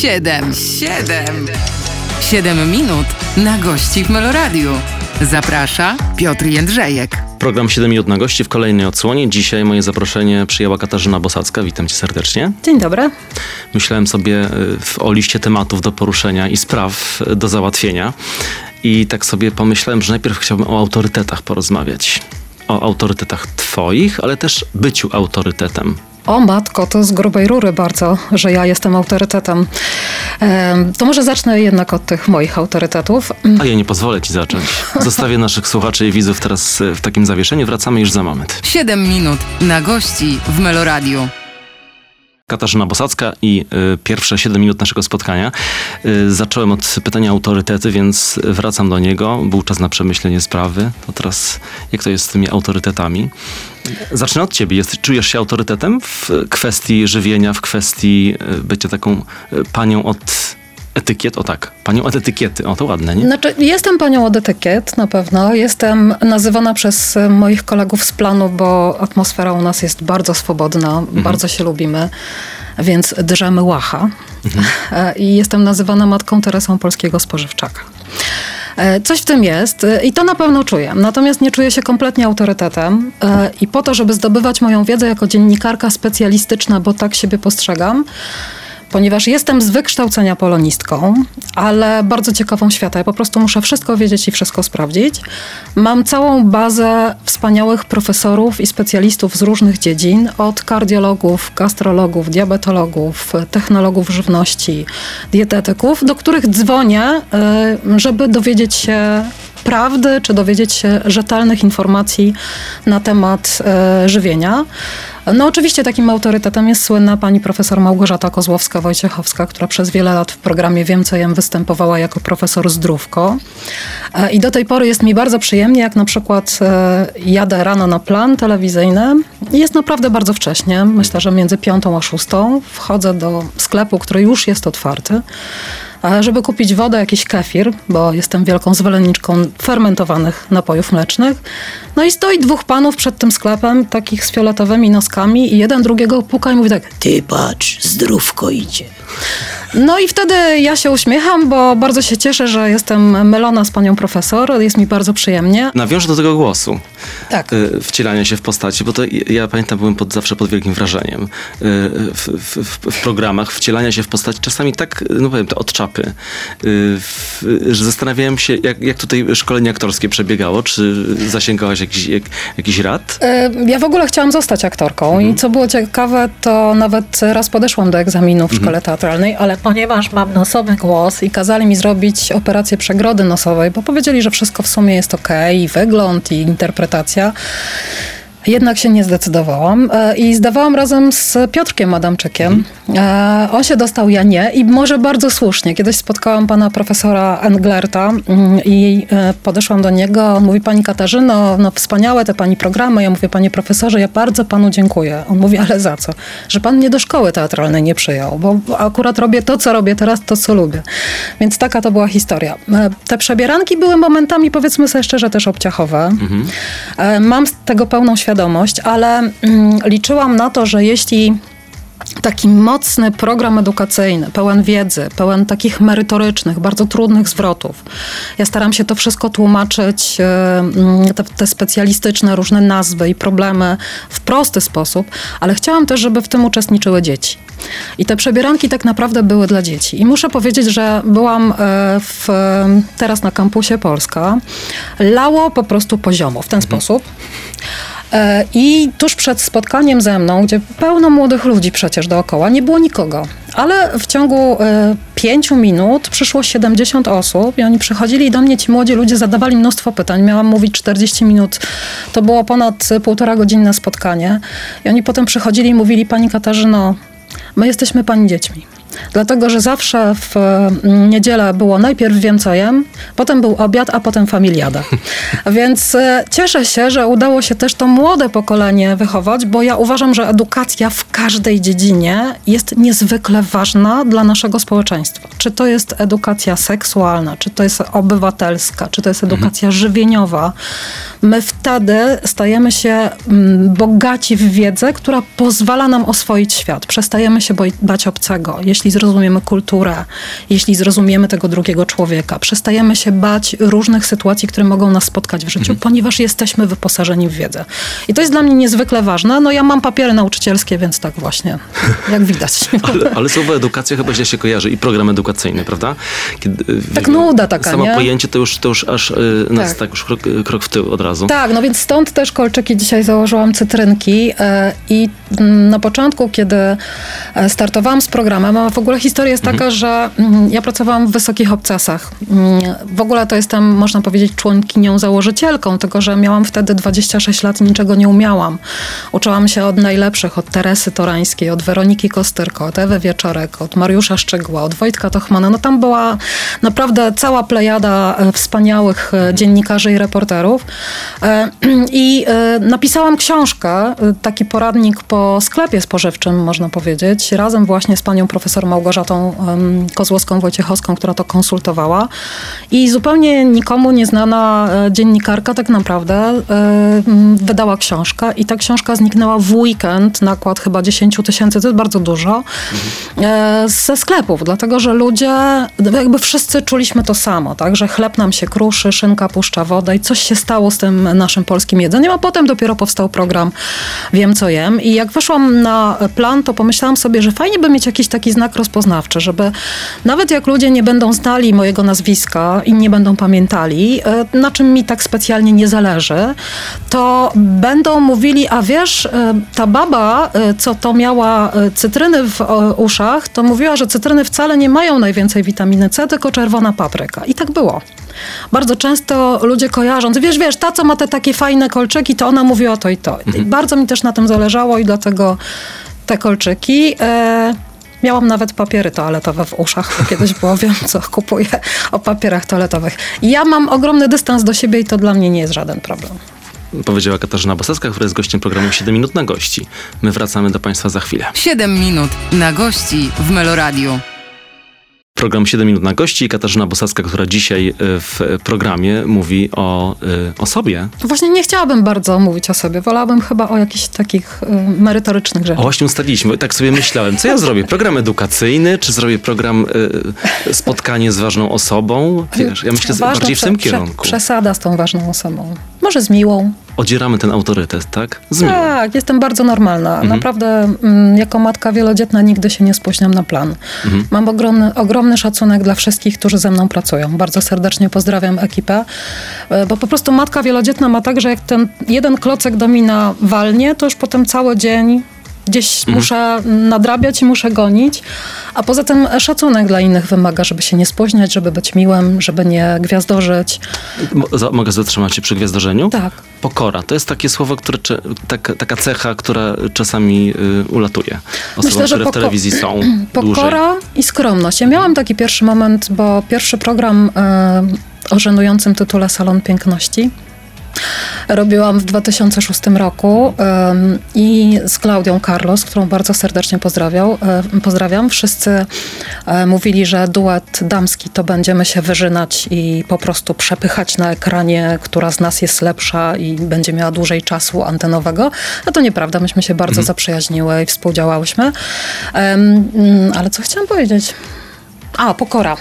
Siedem, siedem, siedem minut na gości w Meloradiu. Zaprasza Piotr Jędrzejek. Program 7 minut na gości w kolejnej odsłonie. Dzisiaj moje zaproszenie przyjęła Katarzyna Bosacka. Witam cię serdecznie. Dzień dobry. Myślałem sobie y, o liście tematów do poruszenia i spraw y, do załatwienia. I tak sobie pomyślałem, że najpierw chciałbym o autorytetach porozmawiać. O autorytetach twoich, ale też byciu autorytetem. O matko, to z grubej rury bardzo, że ja jestem autorytetem. To może zacznę jednak od tych moich autorytetów. A ja nie pozwolę ci zacząć. Zostawię naszych słuchaczy i widzów teraz w takim zawieszeniu. Wracamy już za moment. 7 minut na gości w Meloradiu. Katarzyna Bosacka i y, pierwsze 7 minut naszego spotkania. Y, zacząłem od pytania autorytety, więc wracam do niego. Był czas na przemyślenie sprawy. To teraz jak to jest z tymi autorytetami? Zacznę od ciebie. Jest, czujesz się autorytetem w kwestii żywienia, w kwestii y, bycia taką panią od etykiet, o tak, panią od etykiety, o to ładne, nie? Znaczy, jestem panią od etykiet, na pewno. Jestem nazywana przez moich kolegów z planu, bo atmosfera u nas jest bardzo swobodna, mhm. bardzo się lubimy, więc drzemy łacha. Mhm. I jestem nazywana matką Teresą polskiego spożywczaka. E, coś w tym jest e, i to na pewno czuję. Natomiast nie czuję się kompletnie autorytetem e, i po to, żeby zdobywać moją wiedzę jako dziennikarka specjalistyczna, bo tak siebie postrzegam, ponieważ jestem z wykształcenia polonistką, ale bardzo ciekawą świata. Ja po prostu muszę wszystko wiedzieć i wszystko sprawdzić. Mam całą bazę wspaniałych profesorów i specjalistów z różnych dziedzin, od kardiologów, gastrologów, diabetologów, technologów żywności, dietetyków, do których dzwonię, y, żeby dowiedzieć się prawdy, czy dowiedzieć się rzetelnych informacji na temat e, żywienia. No oczywiście takim autorytetem jest słynna pani profesor Małgorzata Kozłowska-Wojciechowska, która przez wiele lat w programie Wiem co jem występowała jako profesor zdrówko. E, I do tej pory jest mi bardzo przyjemnie, jak na przykład e, jadę rano na plan telewizyjny. Jest naprawdę bardzo wcześnie, myślę, że między piątą a szóstą. Wchodzę do sklepu, który już jest otwarty żeby kupić wodę, jakiś kefir, bo jestem wielką zwolenniczką fermentowanych napojów mlecznych. No i stoi dwóch panów przed tym sklepem, takich z fioletowymi noskami i jeden drugiego puka i mówi tak, ty patrz, zdrówko idzie. No i wtedy ja się uśmiecham, bo bardzo się cieszę, że jestem mylona z panią profesor. Jest mi bardzo przyjemnie. Nawiążę do tego głosu. Tak. Y, wcielania się w postaci, bo to ja pamiętam, byłem pod, zawsze pod wielkim wrażeniem. Y, w, w, w, programach wcielania się w postaci czasami tak, no powiem to, od czapy, y, zastanawiałem się, jak, jak tutaj szkolenie aktorskie przebiegało. Czy zasięgałaś jakiś, jak, jakiś rad? Ja w ogóle chciałam zostać aktorką mhm. i co było ciekawe, to nawet raz podeszłam do egzaminu w szkole mhm. teatralnej, ale ponieważ mam nosowy głos i kazali mi zrobić operację przegrody nosowej, bo powiedzieli, że wszystko w sumie jest ok, i wygląd, i interpretacja. Jednak się nie zdecydowałam e, i zdawałam razem z Piotrkiem Adamczykiem. E, on się dostał, ja nie i może bardzo słusznie. Kiedyś spotkałam pana profesora Englerta mm, i e, podeszłam do niego. On mówi, pani Katarzyno, no wspaniałe te pani programy. Ja mówię, panie profesorze, ja bardzo panu dziękuję. On mówi, ale za co? Że pan mnie do szkoły teatralnej nie przyjął, bo akurat robię to, co robię teraz, to, co lubię. Więc taka to była historia. Te przebieranki były momentami, powiedzmy sobie szczerze, też obciachowe. Mhm. Mam z tego pełną świadomość świadomość, ale mm, liczyłam na to, że jeśli taki mocny program edukacyjny, pełen wiedzy, pełen takich merytorycznych, bardzo trudnych zwrotów. Ja staram się to wszystko tłumaczyć, e, mm, te, te, specjalistyczne różne nazwy i problemy w prosty sposób, ale chciałam też, żeby w tym uczestniczyły dzieci. I te przebieranki tak naprawdę były dla dzieci. I muszę powiedzieć, że byłam e, w, teraz na kampusie Polska. Lało po prostu poziomo w ten mhm. sposób. E, I tuż przed spotkaniem ze mną, gdzie pełno młodych ludzi przecież dookoła, nie było nikogo. Ale w ciągu e, pięciu minut przyszło 70 osób i oni przychodzili do mnie, ci młodzi ludzie zadawali mnóstwo pytań. Miałam mówić 40 minut. To było ponad półtora godzinne spotkanie. I oni potem przychodzili i mówili, pani Katarzyno, my jesteśmy pani dziećmi. Dlatego, że zawsze w mm, niedzielę było najpierw wiem co jem, potem był obiad, a potem familiada. Więc e, cieszę się, że udało się też to młode pokolenie wychować, bo ja uważam, że edukacja w każdej dziedzinie jest niezwykle ważna dla naszego społeczeństwa. Czy to jest edukacja seksualna, czy to jest obywatelska, czy to jest edukacja mhm. żywieniowa. My wtedy stajemy się mm, bogaci w wiedzę, która pozwala nam oswoić świat. Przestajemy się bać obcego. Jeśli jeśli zrozumiemy kulturę, jeśli zrozumiemy tego drugiego człowieka, przestajemy się bać różnych sytuacji, które mogą nas spotkać w życiu, ponieważ jesteśmy wyposażeni w wiedzę. I to jest dla mnie niezwykle ważne. No ja mam papiery nauczycielskie, więc tak właśnie, jak widać. Ale, ale słowo edukacja chyba źle się kojarzy i program edukacyjny, prawda? Kiedy, Tak nuda taka, Samo nie? pojęcie to już, to już aż y, nas Tak. tak, już krok, krok w tył od razu. Tak, no więc stąd też kolczyki dzisiaj założyłam cytrynki e, i na początku, kiedy e, startowałam z programem, a w ogóle historia jest taka, że mm, ja pracowałam w wysokich obcasach. Mm, W ogóle to jestem, można powiedzieć, członkinią założycielką, tylko że miałam wtedy 26 lat i niczego nie umiałam. Uczyłam się od najlepszych, od Teresy Torańskiej, od Weroniki Kostyrko, od Ewy Wieczorek, od Mariusza Szczygła, od Wojtka Tochmana. No tam była naprawdę cała plejada e, wspaniałych e, dziennikarzy i reporterów. I napisałam książkę, taki poradnik po sklepie spożywczym, można powiedzieć, razem właśnie z panią profesor Małgorzatą Kozłowską-Wojciechowską, która to konsultowała. I zupełnie nikomu nieznana e, dziennikarka tak naprawdę e, wydała książkę i ta książka zniknęła w weekend, nakład chyba 10 tysięcy, to jest bardzo dużo, e, ze sklepów, dlatego że ludzie, jakby wszyscy czuliśmy to samo, tak, że chleb nam się kruszy, szynka puszcza wodę i coś się stało z tym naszym polskim jedzeniem, a potem dopiero powstał program Wiem co jem i jak weszłam na plan, to pomyślałam sobie, że fajnie by mieć jakiś taki znak rozpoznawczy, żeby nawet jak ludzie nie będą znali mojego nazwiska i nie będą pamiętali, e, na czym mi tak specjalnie nie zależy, to będą mówili, a wiesz, e, ta baba, e, co to miała cytryny w uszach, to mówiła, że cytryny wcale nie mają najwięcej witaminy C, tylko czerwona papryka. I tak było. Bardzo często ludzie kojarzą, wiesz, wiesz, ta co ma te takie fajne kolczyki, to ona mówiła to i to. I bardzo mi też na tym zależało i dlatego te kolczyki. E, Miałam nawet papiery toaletowe w uszach, bo kiedyś było, wiem co kupuję o papierach toaletowych. Ja mam ogromny dystans do siebie i to dla mnie nie jest żaden problem. Powiedziała Katarzyna Bosacka, która jest gościem programu 7 minut na gości. My wracamy do Państwa za chwilę. 7 minut na gości w Meloradiu. Program 7 minut na gości i Katarzyna Bosacka, która dzisiaj y, w programie mówi o, y, o sobie. Właśnie nie chciałabym bardzo mówić o sobie, wolałabym chyba o jakichś takich merytorycznych O, rzeczach. właśnie ustaliliśmy, tak sobie myślałem, co ja zrobię? Program edukacyjny, czy zrobię program spotkanie z ważną osobą? Wiesz, ja myślę Ważna bardziej w tym prze- kierunku. Przesada z tą ważną osobą. Może z miłą. Odzieramy ten autorytet, tak? Z miłą. Tak, jestem bardzo normalna. Mhm. Naprawdę mm, jako matka wielodzietna nigdy się nie spóźniam na plan. Mhm. Mam ogromny, ogromny szacunek dla wszystkich, którzy ze mną pracują. Bardzo serdecznie pozdrawiam ekipę, e, bo po prostu matka wielodzietna ma tak, że jak ten jeden klocek domina walnie, to już potem cały dzień gdzieś Mhm. muszę nadrabiać i muszę gonić, a poza tym szacunek dla innych wymaga, żeby się nie spóźniać, żeby być miłym, żeby nie za- Mogę zatrzymać się przy gwiazdorzeniu? Tak. Pokora. To jest takie słowo, które, cze- taka, cecha, która czasami y, ulatuje osobom, Myślę, że które w telewizji są dłużej. Pokora i skromność. Ja miałam taki pierwszy moment, bo pierwszy program e, o żenującym tytule Salon Piękności robiłam w 2006 roku i z Klaudią Carlos, którą bardzo serdecznie pozdrawiał, pozdrawiam. Wszyscy e, mówili, że duet damski to będziemy się wyżynać i po prostu przepychać na ekranie, która z nas jest lepsza i będzie miała dłużej czasu antenowego. No to nieprawda, myśmy się bardzo zaprzyjaźniły i współdziałałyśmy. Mm, ale co chciałam powiedzieć? A, pokora.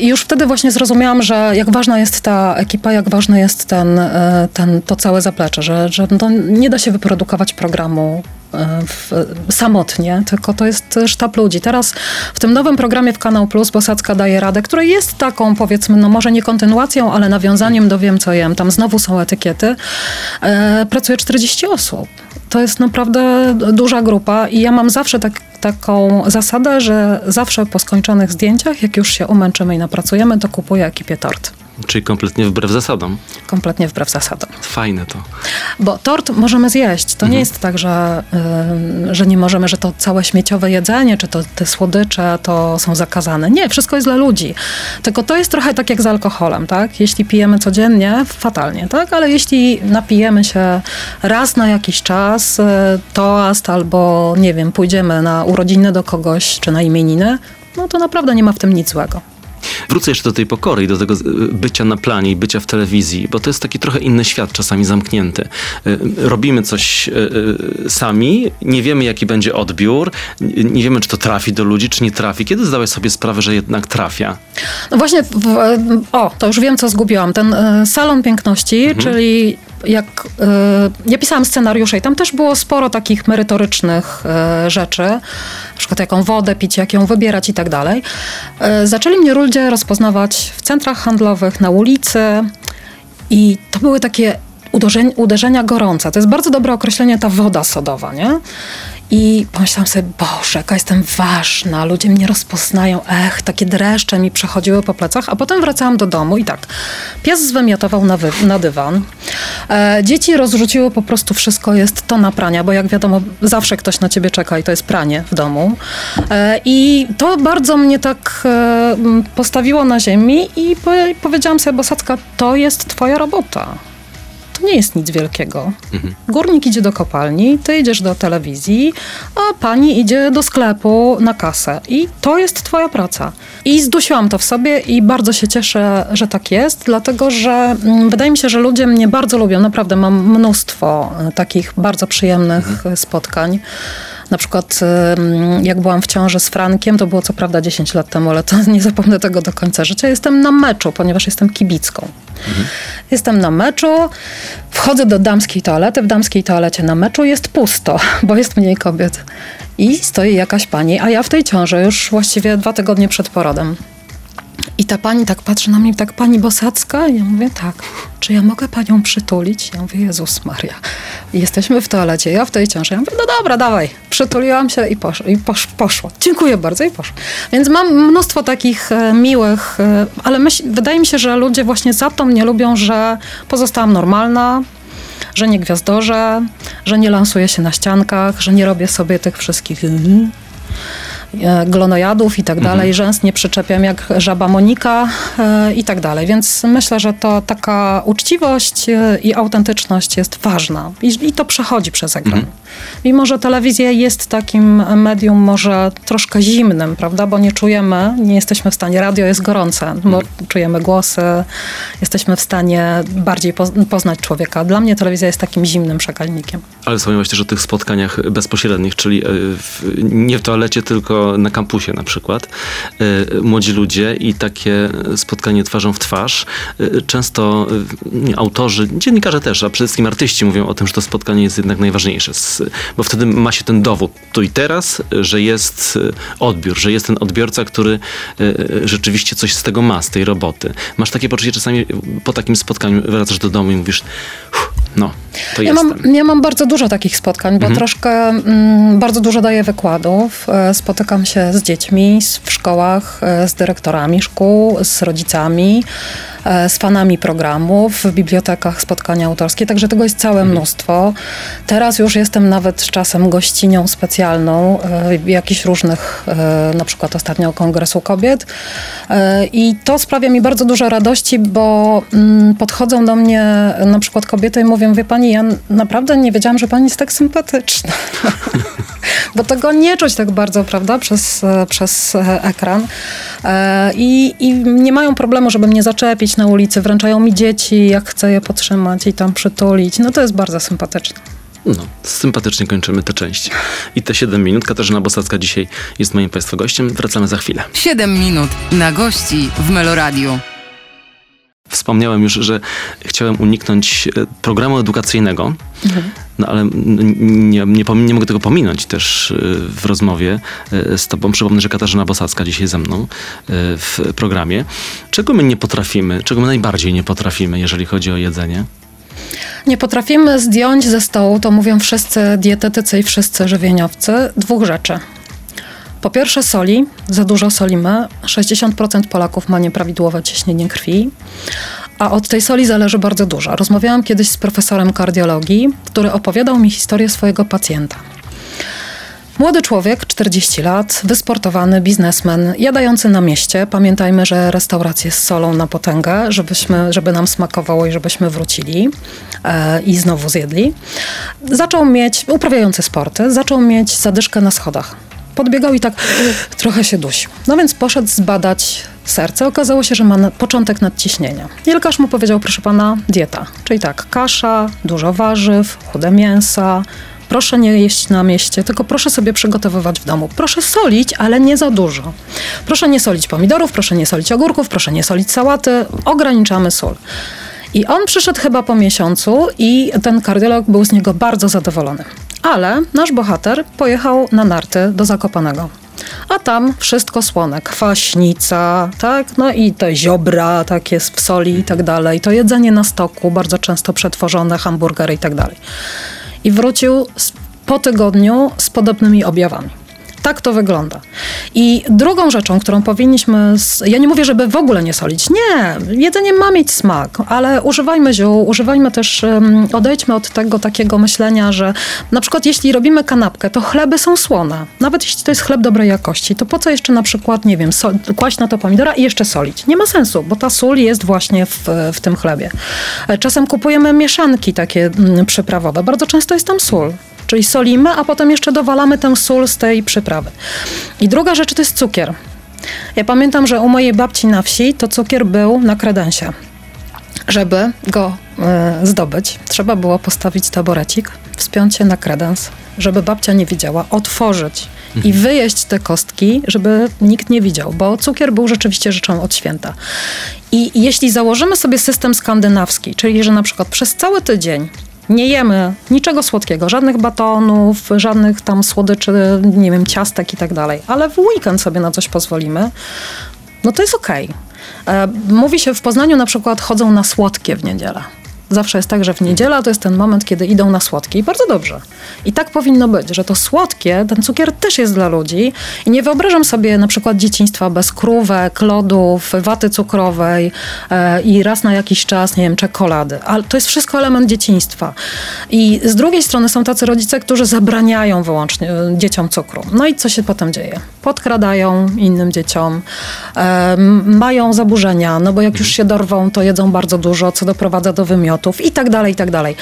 I już wtedy właśnie zrozumiałam, że jak ważna jest ta ekipa, jak ważny jest ten, e, ten, to całe zaplecze, że, że nie da się wyprodukować programu e, w, samotnie, tylko to jest sztab ludzi. Teraz w tym nowym programie w Kanał Plus Bosacka daje radę, który jest taką powiedzmy, no może nie kontynuacją, ale nawiązaniem do Wiem co jem. Tam znowu są etykiety. E, pracuje 40 osób. To jest naprawdę duża grupa i ja mam zawsze tak, taką zasadę, że zawsze po skończonych zdjęciach, jak już się umęczymy i napracujemy, to kupuję ekipie tort. Czyli kompletnie wbrew zasadom. Kompletnie wbrew zasadom. Fajne to. Bo tort możemy zjeść. To nie jest tak, że, y, że nie możemy, że to całe śmieciowe jedzenie, czy to te słodycze to są zakazane. Nie, wszystko jest dla ludzi. Tylko to jest trochę tak jak z alkoholem, tak? Jeśli pijemy codziennie, fatalnie, tak? Ale jeśli napijemy się raz na jakiś czas, y, toast albo, nie wiem, pójdziemy na urodziny do kogoś, czy na imieniny, no to naprawdę nie ma w tym nic złego. Wrócę jeszcze do tej pokory i do tego y, bycia na planie i bycia w telewizji, bo to jest taki trochę inny świat, czasami zamknięty. Y, Robimy coś y, sami, nie wiemy jaki będzie odbiór, nie wiemy czy to trafi do ludzi, czy nie trafi. Kiedy zdałeś sobie sprawę, że jednak trafia? No właśnie, w, o, to już wiem, co zgubiłam. Ten e, salon piękności, Mhm. czyli jak e, ja pisałam scenariusze i tam też było sporo takich merytorycznych e, rzeczy, na przykład jaką wodę pić, jak ją wybierać i tak dalej. E, zaczęli mnie ludzie rozpoznawać w centrach handlowych, na ulicy i to były takie uderzenia gorące. To jest bardzo dobre określenie ta woda sodowa, nie? I pomyślałam sobie, Boże, jaka jestem ważna, ludzie mnie rozpoznają, ech, takie dreszcze mi przechodziły po plecach, a potem wracałam do domu i tak, pies zwymiotował na, wy, na dywan, e, dzieci rozrzuciły po prostu wszystko, jest to na prania, bo jak wiadomo, zawsze ktoś na ciebie czeka i to jest pranie w domu. E, I to bardzo mnie tak e, postawiło na ziemi i po, powiedziałam sobie, Bosacka, to jest twoja robota. To nie jest nic wielkiego. Górnik idzie do kopalni, ty idziesz do telewizji, a pani idzie do sklepu na kasę. I to jest twoja praca. I zdusiłam to w sobie i bardzo się cieszę, że tak jest, dlatego że mm, wydaje mi się, że ludzie mnie bardzo lubią. Naprawdę mam mnóstwo e, takich bardzo przyjemnych e, spotkań. Na przykład jak byłam w ciąży z Frankiem, to było co prawda 10 lat temu, ale to nie zapomnę tego do końca życia. Jestem na meczu, ponieważ jestem kibicką. Jestem na meczu, wchodzę do damskiej toalety. W damskiej toalecie na meczu jest pusto, bo jest mniej kobiet. I stoi jakaś pani, a ja w tej ciąży już właściwie dwa tygodnie przed porodem. I ta pani tak patrzy na mnie, tak pani Bosacka? I ja mówię, tak. Czy ja mogę panią przytulić? Ja mówię, Jezus Maria. I jesteśmy w toalecie, ja w tej ciąży. Ja mówię, no dobra, dawaj. Przytuliłam się i, posz, i posz, poszło. Dziękuję bardzo i poszło. Więc mam mnóstwo takich e, miłych, e, ale myśl, wydaje mi się, że ludzie właśnie za to mnie lubią, że pozostałam normalna, że nie gwiazdorzę, że nie lansuję się na ściankach, że nie robię sobie tych wszystkich e, glonojadów i tak dalej, rzęs nie przyczepiam jak żaba Monika e, i tak dalej. Więc myślę, że to taka uczciwość e, i autentyczność jest ważna i, i to przechodzi przez ekran. Mimo, że telewizja jest takim medium może troszkę zimnym, prawda, bo nie czujemy, nie jesteśmy w stanie, radio jest gorące, bo czujemy głosy, jesteśmy w stanie bardziej poz- poznać człowieka. Dla mnie telewizja jest takim zimnym przekalnikiem. Ale wspomniałeś też o tych spotkaniach bezpośrednich, czyli e, w, nie w toalecie, tylko na kampusie na przykład. E, Młodzi ludzie i takie spotkanie twarzą w twarz. E, Często nie, autorzy, dziennikarze też, a przede wszystkim artyści mówią o tym, że to spotkanie jest jednak najważniejsze, bo wtedy ma się ten dowód tu i teraz, że jest odbiór, że jest ten odbiorca, który rzeczywiście coś z tego ma, z tej roboty. Masz takie poczucie czasami po takim spotkaniu wracasz do domu i mówisz, "Uff, no, to Ja jestem. mam, ja mam bardzo dużo takich spotkań, bo troszkę mm, bardzo dużo daję wykładów. E, Spotykam się z dziećmi w szkołach, e, z dyrektorami szkół, z rodzicami, z fanami programów, w bibliotekach spotkania autorskie, także tego jest całe mnóstwo. Teraz już jestem nawet z czasem gościnią specjalną e, jakichś różnych, e, na przykład ostatnio Kongresu Kobiet E, i to sprawia mi bardzo dużo radości, bo mm, podchodzą do mnie na przykład kobiety i mówią, wie pani, ja naprawdę nie wiedziałam, że pani jest tak sympatyczna. bo tego nie czuć tak bardzo, prawda, przez, e, przez e, ekran. E, I, I nie mają problemu, żeby mnie zaczepić na ulicy, wręczają mi dzieci, jak chcę je podtrzymać i tam przytulić. No to jest bardzo sympatyczne. No, sympatycznie kończymy tę część. I te 7 minut. Katarzyna Bosacka dzisiaj jest moim Państwa gościem. Wracamy za chwilę. 7 minut na gości w Meloradiu. Wspomniałem już, że chciałem uniknąć e, programu edukacyjnego, no ale nie, nie, nie mogę tego pominąć też e, w rozmowie e, z Tobą. Przypomnę, że Katarzyna Bosacka dzisiaj ze mną w programie. Czego my nie potrafimy, czego my najbardziej nie potrafimy, jeżeli chodzi o jedzenie? Nie potrafimy zdjąć ze stołu, to mówią wszyscy dietetycy i wszyscy żywieniowcy, dwóch rzeczy. Po pierwsze soli, za dużo solimy. 60% Polaków ma nieprawidłowe ciśnienie krwi, a od tej soli zależy bardzo dużo. Rozmawiałam kiedyś z profesorem kardiologii, który opowiadał mi historię swojego pacjenta. Młody człowiek, 40 lat, wysportowany biznesmen, jadający na mieście. Pamiętajmy, że restauracje z solą na potęgę, żebyśmy, żeby nam smakowało i żebyśmy wrócili e, i znowu zjedli. Zaczął mieć, uprawiający sporty, zaczął mieć zadyszkę na schodach. Podbiegał i tak trochę się dusił. No więc poszedł zbadać serce. Okazało się, że ma początek nadciśnienia. I lekarz mu powiedział, proszę pana, dieta. Czyli tak, kasza, dużo warzyw, chude mięsa. Proszę nie jeść na mieście, tylko proszę sobie przygotowywać w domu. Proszę solić, ale nie za dużo. Proszę nie solić pomidorów, proszę nie solić ogórków, proszę nie solić sałaty. Ograniczamy sól. I on przyszedł chyba po miesiącu i ten kardiolog był z niego bardzo zadowolony. Ale nasz bohater pojechał na narty do Zakopanego. A tam wszystko słone, kwaśnica, tak, no i te ziobra, tak jest w soli i tak dalej, to jedzenie na stoku, bardzo często przetworzone, hamburgery i tak dalej. I wrócił po tygodniu z podobnymi objawami. Tak to wygląda. I drugą rzeczą, którą powinniśmy. Ja nie mówię, żeby w ogóle nie solić. Nie, jedzenie ma mieć smak, ale używajmy ziół, używajmy też, odejdźmy od tego takiego myślenia, że na przykład jeśli robimy kanapkę, to chleby są słone. Nawet jeśli to jest chleb dobrej jakości, to po co jeszcze na przykład, nie wiem, kłaść na to pomidora i jeszcze solić? Nie ma sensu, bo ta sól jest właśnie w, w tym chlebie. E, Czasem kupujemy mieszanki takie mm, przyprawowe. Bardzo często jest tam sól. Czyli solimy, a potem jeszcze dowalamy tę sól z tej przyprawy. I druga rzecz to jest cukier. Ja pamiętam, że u mojej babci na wsi to cukier był na kredensie. Żeby go e, zdobyć, trzeba było postawić taborecik, wspiąć się na kredens, żeby babcia nie widziała, otworzyć i wyjeść te kostki, żeby nikt nie widział, bo cukier był rzeczywiście rzeczą od święta. I jeśli założymy sobie system skandynawski, czyli że na przykład przez cały tydzień nie jemy niczego słodkiego, żadnych batonów, żadnych tam słodyczy, nie wiem, ciastek i tak dalej, ale w weekend sobie na coś pozwolimy, no to jest okej. E, Mówi się w Poznaniu na przykład chodzą na słodkie w niedzielę. Zawsze jest tak, że w niedziela to jest ten moment, kiedy idą na słodkie i bardzo dobrze. I tak powinno być, że to słodkie, ten cukier też jest dla ludzi i nie wyobrażam sobie na przykład dzieciństwa bez krówek, lodów, waty cukrowej e, i raz na jakiś czas, nie wiem, czekolady. Ale to jest wszystko element dzieciństwa. I z drugiej strony są tacy rodzice, którzy zabraniają wyłącznie e, dzieciom cukru. No i co się potem dzieje? Podkradają innym dzieciom, e, mają zaburzenia, no bo jak już się dorwą, to jedzą bardzo dużo, co doprowadza do i tak dalej, i tak dalej.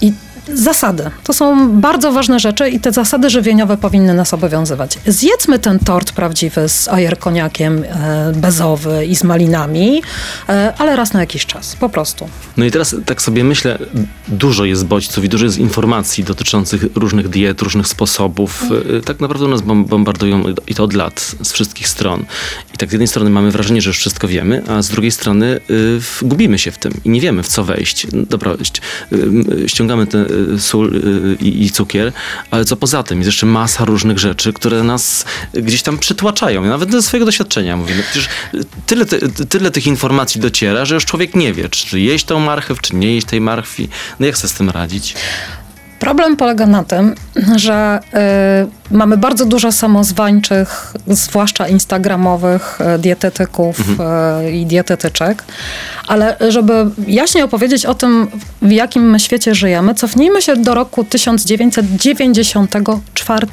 I zasady. To są bardzo ważne rzeczy i te zasady żywieniowe powinny nas obowiązywać. Zjedzmy ten tort prawdziwy z ajer koniakiem e, bezowy i z malinami, e, ale raz na jakiś czas, po prostu. No i teraz tak sobie myślę, dużo jest bodźców i dużo jest informacji dotyczących różnych diet, różnych sposobów. Y, Tak naprawdę nas bom- bombardują i to od lat z wszystkich stron. I tak z jednej strony mamy wrażenie, że już wszystko wiemy, a z drugiej strony y, gubimy się w tym i nie wiemy w co wejść. Dobra, y, ściągamy y, sól y, i i cukier, ale co poza tym? Jest jeszcze masa różnych rzeczy, które nas gdzieś tam przytłaczają. Ja Nawet ze swojego doświadczenia mówię. No przecież tyle, ty- tyle tych informacji dociera, że już człowiek nie wie, czy jeść tą marchew, czy nie jeść tej marchwi. No jak sobie z tym radzić? Problem polega na tym, że y, mamy bardzo dużo samozwańczych, zwłaszcza instagramowych y, dietetyków y, i dietetyczek, ale żeby jaśniej opowiedzieć o tym, w jakim my świecie żyjemy, cofnijmy się do roku 1994.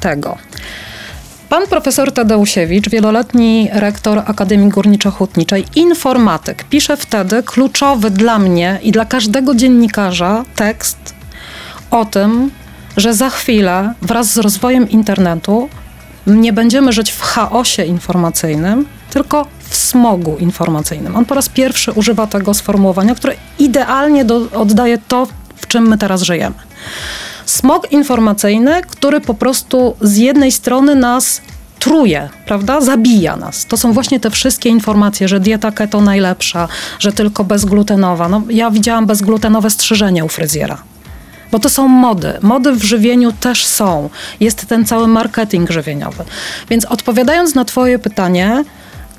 Pan profesor Tadeusiewicz, wieloletni rektor Akademii Górniczo-Hutniczej, informatyk, pisze wtedy kluczowy dla mnie i dla każdego dziennikarza tekst o tym, że za chwilę wraz z rozwojem internetu nie będziemy żyć w chaosie informacyjnym, tylko w smogu informacyjnym. On po raz pierwszy używa tego sformułowania, które idealnie do, oddaje to, w czym my teraz żyjemy. Smog informacyjny, który po prostu z jednej strony nas truje, prawda? Zabija nas. To są właśnie te wszystkie informacje, że dieta keto najlepsza, że tylko bezglutenowa. No, ja widziałam bezglutenowe strzyżenie u fryzjera. Bo to są mody. Mody w żywieniu też są. Jest ten cały marketing żywieniowy. Więc odpowiadając na Twoje pytanie,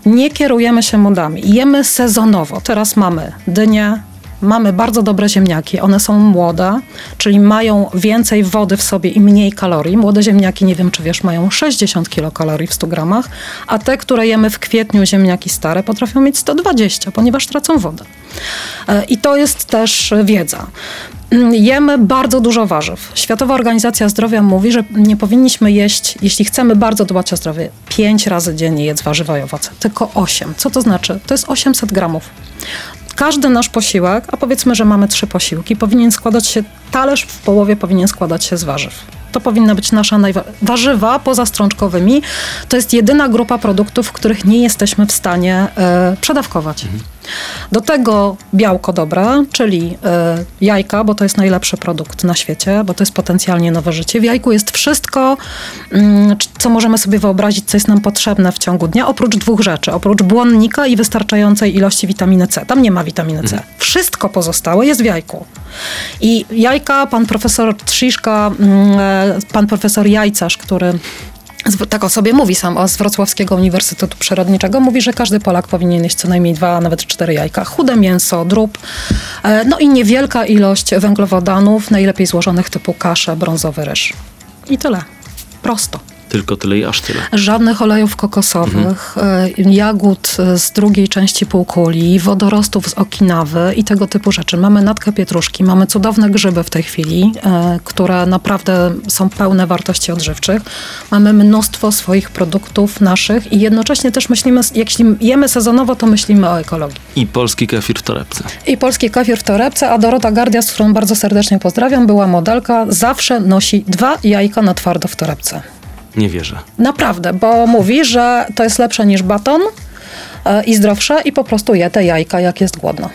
nie kierujemy się modami. Jemy sezonowo. Teraz mamy dynię, mamy bardzo dobre ziemniaki. One są młode, czyli mają więcej wody w sobie i mniej kalorii. Młode ziemniaki, nie wiem czy wiesz, mają 60 kilokalorii w 100 gramach, a te, które jemy w kwietniu, ziemniaki stare, potrafią mieć 120, ponieważ tracą wodę. E, I to jest też wiedza. Mm, Jemy bardzo dużo warzyw. Światowa Organizacja Zdrowia mówi, że nie powinniśmy jeść, jeśli chcemy bardzo dbać o zdrowie, 5 razy dziennie jedz warzywa i owoce, tylko 8. Co to znaczy? To jest 800 gramów. Każdy nasz posiłek, a powiedzmy, że mamy trzy posiłki, powinien składać się, talerz w połowie powinien składać się z warzyw. To powinna być nasza najwa- warzywa poza strączkowymi. To jest jedyna grupa produktów, których nie jesteśmy w stanie e, przedawkować. Do tego białko dobre, czyli e, jajka, bo to jest najlepszy produkt na świecie, bo to jest potencjalnie nowe życie. W jajku jest wszystko, c- co możemy sobie wyobrazić, co jest nam potrzebne w ciągu dnia, oprócz dwóch rzeczy. Oprócz błonnika i wystarczającej ilości witaminy C. Tam nie ma witaminy C. Wszystko pozostałe jest w jajku. I jajka, pan profesor Trziszka, e, pan profesor Jajcarz, który tak o sobie mówi sam z Wrocławskiego Uniwersytetu Przyrodniczego. Mówi, że każdy Polak powinien jeść co najmniej dwa, a nawet cztery jajka. Chude mięso, drób, e, no i niewielka ilość węglowodanów, najlepiej złożonych typu kasze, brązowy ryż. I tyle. Prosto. Tylko tyle i aż tyle. Żadnych olejów kokosowych, e, jagód e, z drugiej części półkuli, wodorostów z Okinawy i tego typu rzeczy. Mamy natkę pietruszki, mamy cudowne grzyby w tej chwili, e, które naprawdę są pełne wartości odżywczych. Mamy mnóstwo swoich produktów naszych i jednocześnie też myślimy, jak jemy sezonowo, to myślimy o ekologii. I polski kefir w torebce. I polski kefir w torebce, a Dorota Gardia, z którą bardzo serdecznie pozdrawiam, była modelka, zawsze nosi dwa jajka na twardo w torebce. Nie wierzę. Naprawdę, bo mówi, że to jest lepsze niż baton e, i zdrowsze i po prostu je te jajka, jak jest głodno.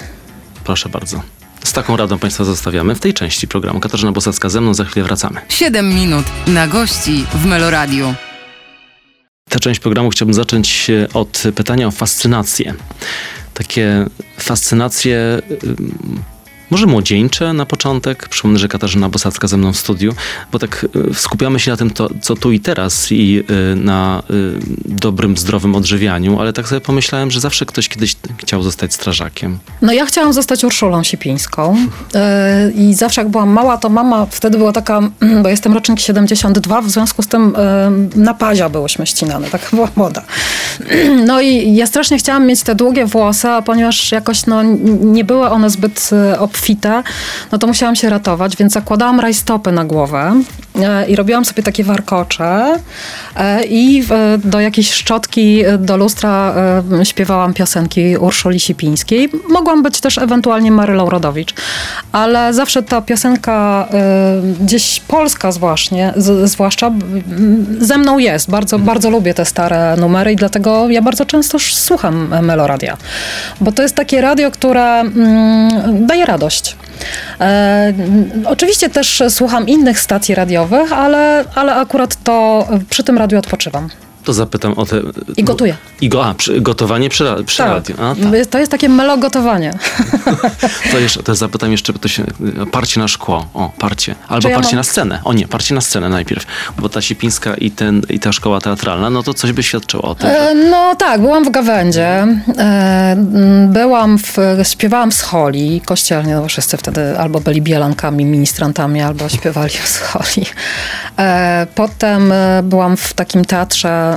Proszę bardzo. Z taką radą Państwa zostawiamy w tej części programu. Katarzyna Bosacka ze mną, za chwilę wracamy. 7 minut na gości w Meloradiu. Tę część programu chciałbym zacząć od pytania o fascynację. Takie fascynacje, może młodzieńcze na początek. Przypomnę, że Katarzyna Bosacka ze mną w studiu, bo tak y, skupiamy się na tym, to, co tu i teraz i y, na y, dobrym, zdrowym odżywianiu, ale tak sobie pomyślałem, że zawsze ktoś kiedyś chciał zostać strażakiem. No ja chciałam zostać Urszulą Sipińską e, i zawsze jak byłam mała, to mama wtedy była taka, bo jestem rocznik 72, w związku z tym e, na pazia byłyśmy ścinane, taka była moda. No i ja strasznie chciałam mieć te długie włosy, ponieważ jakoś no, nie były one zbyt e, obfite, no to musiałam się ratować, więc zakładałam rajstopy na głowę e, i robiłam sobie takie warkocze e, i w, do jakiejś szczotki, e, do lustra e, śpiewałam piosenki Urszuli Sipińskiej. Mogłam być też ewentualnie Marylą Rodowicz, ale zawsze ta piosenka e, gdzieś polska zwłaszcza, ze mną jest. Bardzo, bardzo lubię te stare numery i dlatego ja bardzo często słucham e, Meloradia. Bo to jest takie radio, które mm, daje radość. E, oczywiście też słucham innych stacji radiowych, ale, ale akurat to przy tym radiu odpoczywam. To zapytam o te... I gotuję. I go, a, przy, gotowanie przy, przy radiu. A, tak. To jest takie melogotowanie. To, jeszcze, to zapytam jeszcze, to się, parcie na szkło, o, parcie. Albo ja parcie mam- na scenę. O nie, parcie na scenę najpierw. Bo ta Sipińska i, ten, i ta szkoła teatralna, no to coś by świadczyło o tym. E, No tak, byłam w Gawędzie, e, byłam w, śpiewałam w scholi kościelnie, no bo wszyscy wtedy albo byli bielankami, ministrantami, albo śpiewali w scholi. E, Potem e, byłam w takim teatrze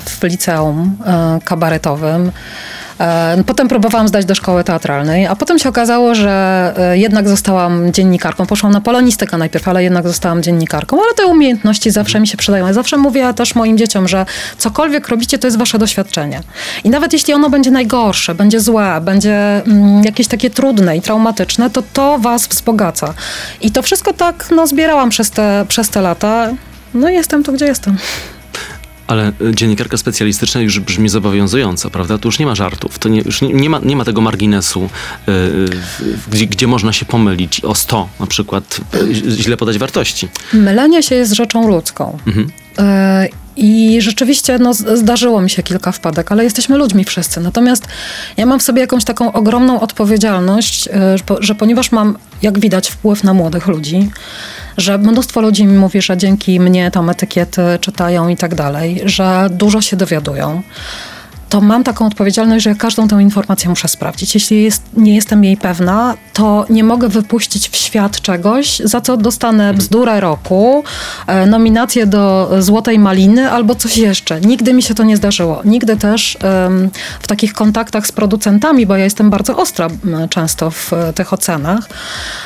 w liceum e, kabaretowym. E, Potem próbowałam zdać do szkoły teatralnej, a potem się okazało, że e, jednak zostałam dziennikarką. Poszłam na polonistykę najpierw, ale jednak zostałam dziennikarką. Ale te umiejętności zawsze mi się przydają. Ja zawsze mówię też moim dzieciom, że cokolwiek robicie, to jest wasze doświadczenie. I nawet jeśli ono będzie najgorsze, będzie złe, będzie mm, jakieś takie trudne i traumatyczne, to to was wzbogaca. I to wszystko tak no, zbierałam przez te, przez te lata. No i jestem tu, gdzie jestem. Ale y, dziennikarka specjalistyczna już brzmi zobowiązująco, prawda? Tu już nie ma żartów, to nie, już nie, nie, ma, nie ma tego marginesu, y, y, gdzie, gdzie można się pomylić o 100 na przykład, y, źle podać wartości. Mylenie się jest rzeczą ludzką. Mhm. E, I rzeczywiście no, zdarzyło mi się kilka wpadek, ale jesteśmy ludźmi wszyscy. Natomiast ja mam w sobie jakąś taką ogromną odpowiedzialność, po- że ponieważ mam, jak widać, wpływ na młodych ludzi, że mnóstwo ludzi mi mówi, że dzięki mnie tam etykiety czytają i tak dalej, że dużo się dowiadują. To mam taką odpowiedzialność, że każdą tę informację muszę sprawdzić. Jeśli jest, nie jestem jej pewna, to nie mogę wypuścić w świat czegoś, za co dostanę bzdurę roku, e, nominację do Złotej Maliny albo coś jeszcze. Nigdy mi się to nie zdarzyło. Nigdy też em, w takich kontaktach z producentami, bo ja jestem bardzo ostra często w e, tych ocenach,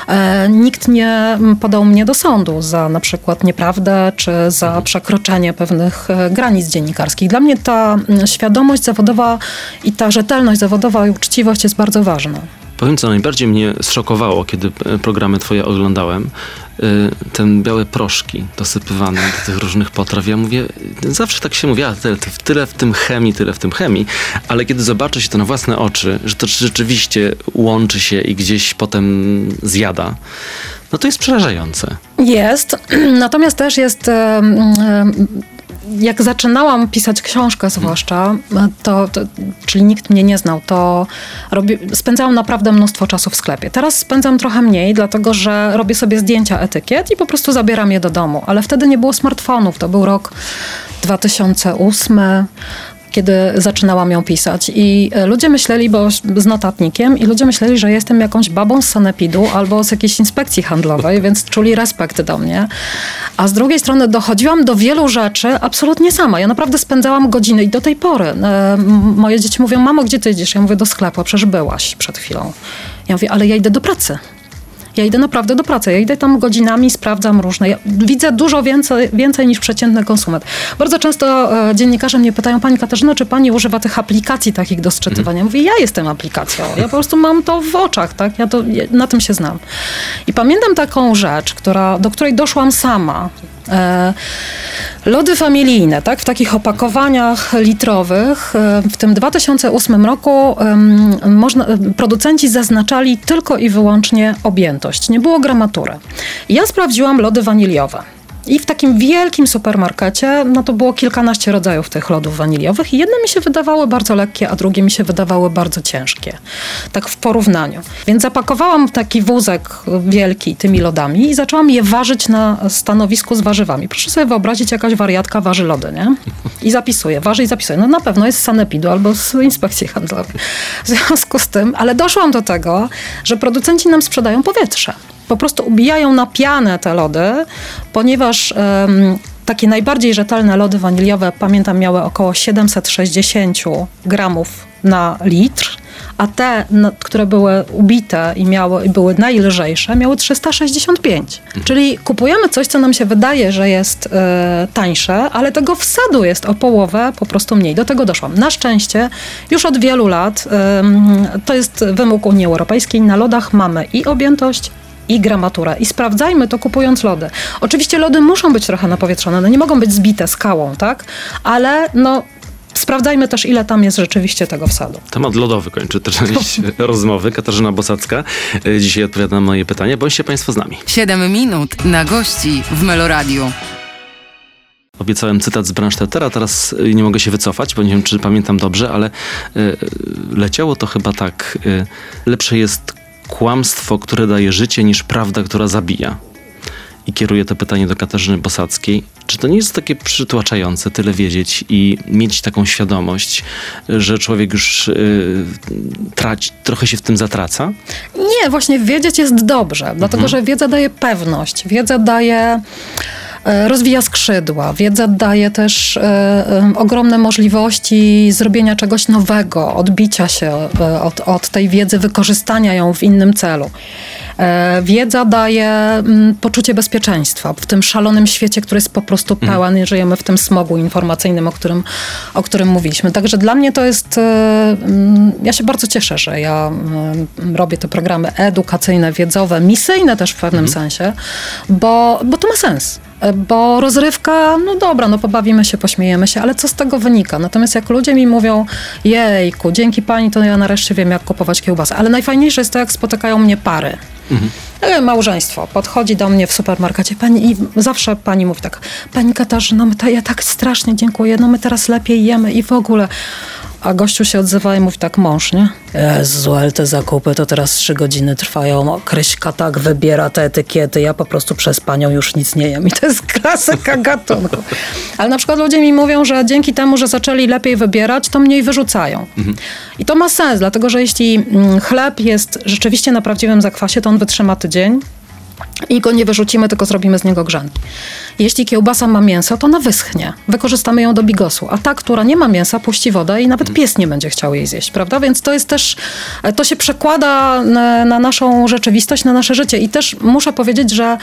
e, nikt nie podał mnie do sądu za na przykład nieprawdę czy za przekroczenie pewnych e, granic dziennikarskich. Dla mnie ta świadomość zawodowa i ta rzetelność zawodowa i uczciwość jest bardzo ważna. Powiem, co najbardziej mnie zszokowało, kiedy e, programy twoje oglądałem. ten białe proszki dosypywane do tych różnych potraw. Ja mówię, zawsze tak się mówi, a tyle, tyle w tym chemii, tyle w tym chemii, ale kiedy zobaczy się to na własne oczy, że to rzeczywiście łączy się i gdzieś potem zjada, no to jest przerażające. Jest, natomiast też jest jak zaczynałam pisać książkę zwłaszcza, to, to, czyli nikt mnie nie znał, to spędzałam naprawdę mnóstwo czasu w sklepie. Teraz spędzam trochę mniej, dlatego że robię sobie zdjęcia etykiet i po prostu zabieram je do domu. Ale wtedy nie było smartfonów, to był rok 2008 kiedy zaczynałam ją pisać. I e, ludzie myśleli, bo z notatnikiem, i ludzie myśleli, że jestem jakąś babą z sanepidu albo z jakiejś inspekcji handlowej, więc czuli respekt do mnie. A z drugiej strony dochodziłam do wielu rzeczy absolutnie sama. Ja naprawdę spędzałam godziny i do tej pory. E, moje dzieci mówią, mamo, gdzie ty idziesz? Ja mówię, do sklepu, przecież byłaś przed chwilą. Ja mówię, ale ja idę do pracy. Ja idę naprawdę do pracy. Ja idę tam godzinami, sprawdzam różne. Ja widzę dużo więcej, więcej niż przeciętny konsument. Bardzo często e, dziennikarze mnie pytają, pani Katarzyno, czy pani używa tych aplikacji takich do sczytywania? Mówię, ja jestem aplikacją. Ja po prostu mam to w oczach, tak? Ja to, ja na tym się znam. I pamiętam taką rzecz, która, do której doszłam sama. E, lody familijne, tak, w takich opakowaniach litrowych. E, w tym 2008 roku można, producenci zaznaczali tylko i wyłącznie objętość. Nie było gramatury. Ja sprawdziłam lody waniliowe. I w takim wielkim supermarkecie, no to było kilkanaście rodzajów tych lodów waniliowych i jedne mi się wydawały bardzo lekkie, a drugie mi się wydawały bardzo ciężkie. Tak w porównaniu. Więc zapakowałam taki wózek wielki tymi lodami i zaczęłam je ważyć na stanowisku z warzywami. Proszę sobie wyobrazić, jakaś wariatka waży lody, nie? I zapisuje, waży i zapisuje. No na pewno jest z sanepidu albo z inspekcji handlowej. W związku z tym, ale doszłam do tego, że producenci nam sprzedają powietrze po prostu ubijają na pianę te lody, ponieważ um, takie najbardziej rzetelne lody waniliowe, pamiętam, miały około 760 gramów na litr, a te, które były ubite i miały, były najlżejsze, miały 365. Czyli kupujemy coś, co nam się wydaje, że jest e, tańsze, ale tego wsadu jest o połowę po prostu mniej. Do tego doszłam. Na szczęście już od wielu lat, e, to jest wymóg Unii Europejskiej, na lodach mamy i objętość, i gramaturę. I sprawdzajmy to kupując lody. Oczywiście lody muszą być trochę napowietrzone, no nie mogą być zbite skałą, tak? Ale no sprawdzajmy też, ile tam jest rzeczywiście tego wsadu. Temat lodowy kończy tę część rozmowy. Katarzyna Bosacka e, dzisiaj odpowiada na moje pytanie. Bądźcie Państwo z nami. 7 minut na gości w Meloradiu. Obiecałem cytat z Bransztetera, teraz e, nie mogę się wycofać, bo nie wiem, czy pamiętam dobrze, ale y, leciało to chyba tak. Y, lepsze jest kłamstwo, które daje życie, niż prawda, która zabija. I kieruję to pytanie do Katarzyny Bosackiej. Czy to nie jest takie przytłaczające tyle wiedzieć i mieć taką świadomość, że człowiek już yy, traci, trochę się w tym zatraca? Nie, właśnie wiedzieć jest dobrze, dlatego mhm. że wiedza daje pewność, wiedza daje rozwija skrzydła. Wiedza daje też e, e, ogromne możliwości zrobienia czegoś nowego, odbicia się od, od tej wiedzy, wykorzystania ją w innym celu. Wiedza daje mm, poczucie bezpieczeństwa w tym szalonym świecie, który jest po prostu mhm. pełen żyjemy w tym smogu informacyjnym, o którym, o którym mówiliśmy. Także dla mnie to jest, mm, ja się bardzo cieszę, że ja mm, robię te programy edukacyjne, wiedzowe, misyjne też w pewnym mhm. sensie, bo, bo to ma sens bo rozrywka, no dobra, no pobawimy się, pośmiejemy się, ale co z tego wynika? Natomiast jak ludzie mi mówią, jejku, dzięki pani, to ja nareszcie wiem, jak kupować kiełbasę. Ale najfajniejsze jest to, jak spotykają mnie pary. Mhm. E, małżeństwo podchodzi do mnie w supermarkecie pani i zawsze pani mówi tak, pani Katarzyna, my ta, ja tak strasznie dziękuję, no my teraz lepiej jemy i w ogóle. A gościu się odzywa i mówi tak, mąż, nie? Jezu, ale te zakupy to teraz trzy godziny trwają. Kryśka tak wybiera te etykiety. Ja po prostu przez panią już nic nie jem. I to jest klasyka gatunku. Ale na przykład ludzie mi mówią, że dzięki temu, że zaczęli lepiej wybierać, to mniej wyrzucają. Mhm. I to ma sens, dlatego że jeśli mm, chleb jest rzeczywiście na prawdziwym zakwasie, to on wytrzyma tydzień i go nie wyrzucimy, tylko zrobimy z niego grzanki. Jeśli kiełbasa ma mięso, to ona wyschnie. Wykorzystamy ją do bigosu. A ta, która nie ma mięsa, puści wodę i nawet pies nie będzie chciał jej zjeść, prawda? Więc to jest też, to się przekłada na, na naszą rzeczywistość, na nasze życie. I też muszę powiedzieć, że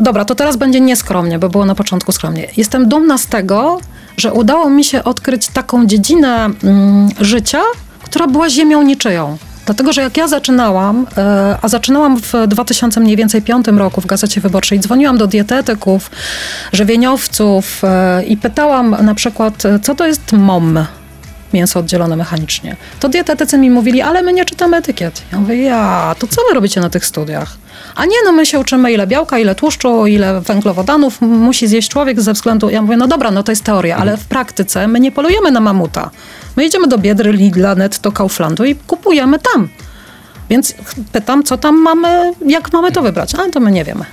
dobra, to teraz będzie nieskromnie, bo było na początku skromnie. Jestem dumna z tego, że udało mi się odkryć taką dziedzinę mm, życia, która była ziemią niczyją Dlatego, że jak ja zaczynałam, e, a zaczynałam w 2000 mniej więcej piątym roku w Gazecie Wyborczej, dzwoniłam do dietetyków, żywieniowców e, i pytałam na przykład, e, co to jest MOM, mięso oddzielone mechanicznie. To dietetycy mi mówili, ale my nie czytamy etykiet. Ja mówię, ja, to co wy robicie na tych studiach? A nie, no my się uczymy ile białka, ile tłuszczu, ile węglowodanów musi zjeść człowiek ze względu... Ja mówię, no dobra, no to jest teoria, ale w praktyce my nie polujemy na mamuta. My idziemy do Biedry, Lidla, Netto, Kauflandu i kupujemy tam. Więc pytam, co tam mamy, jak mamy to wybrać? A to my nie wiemy.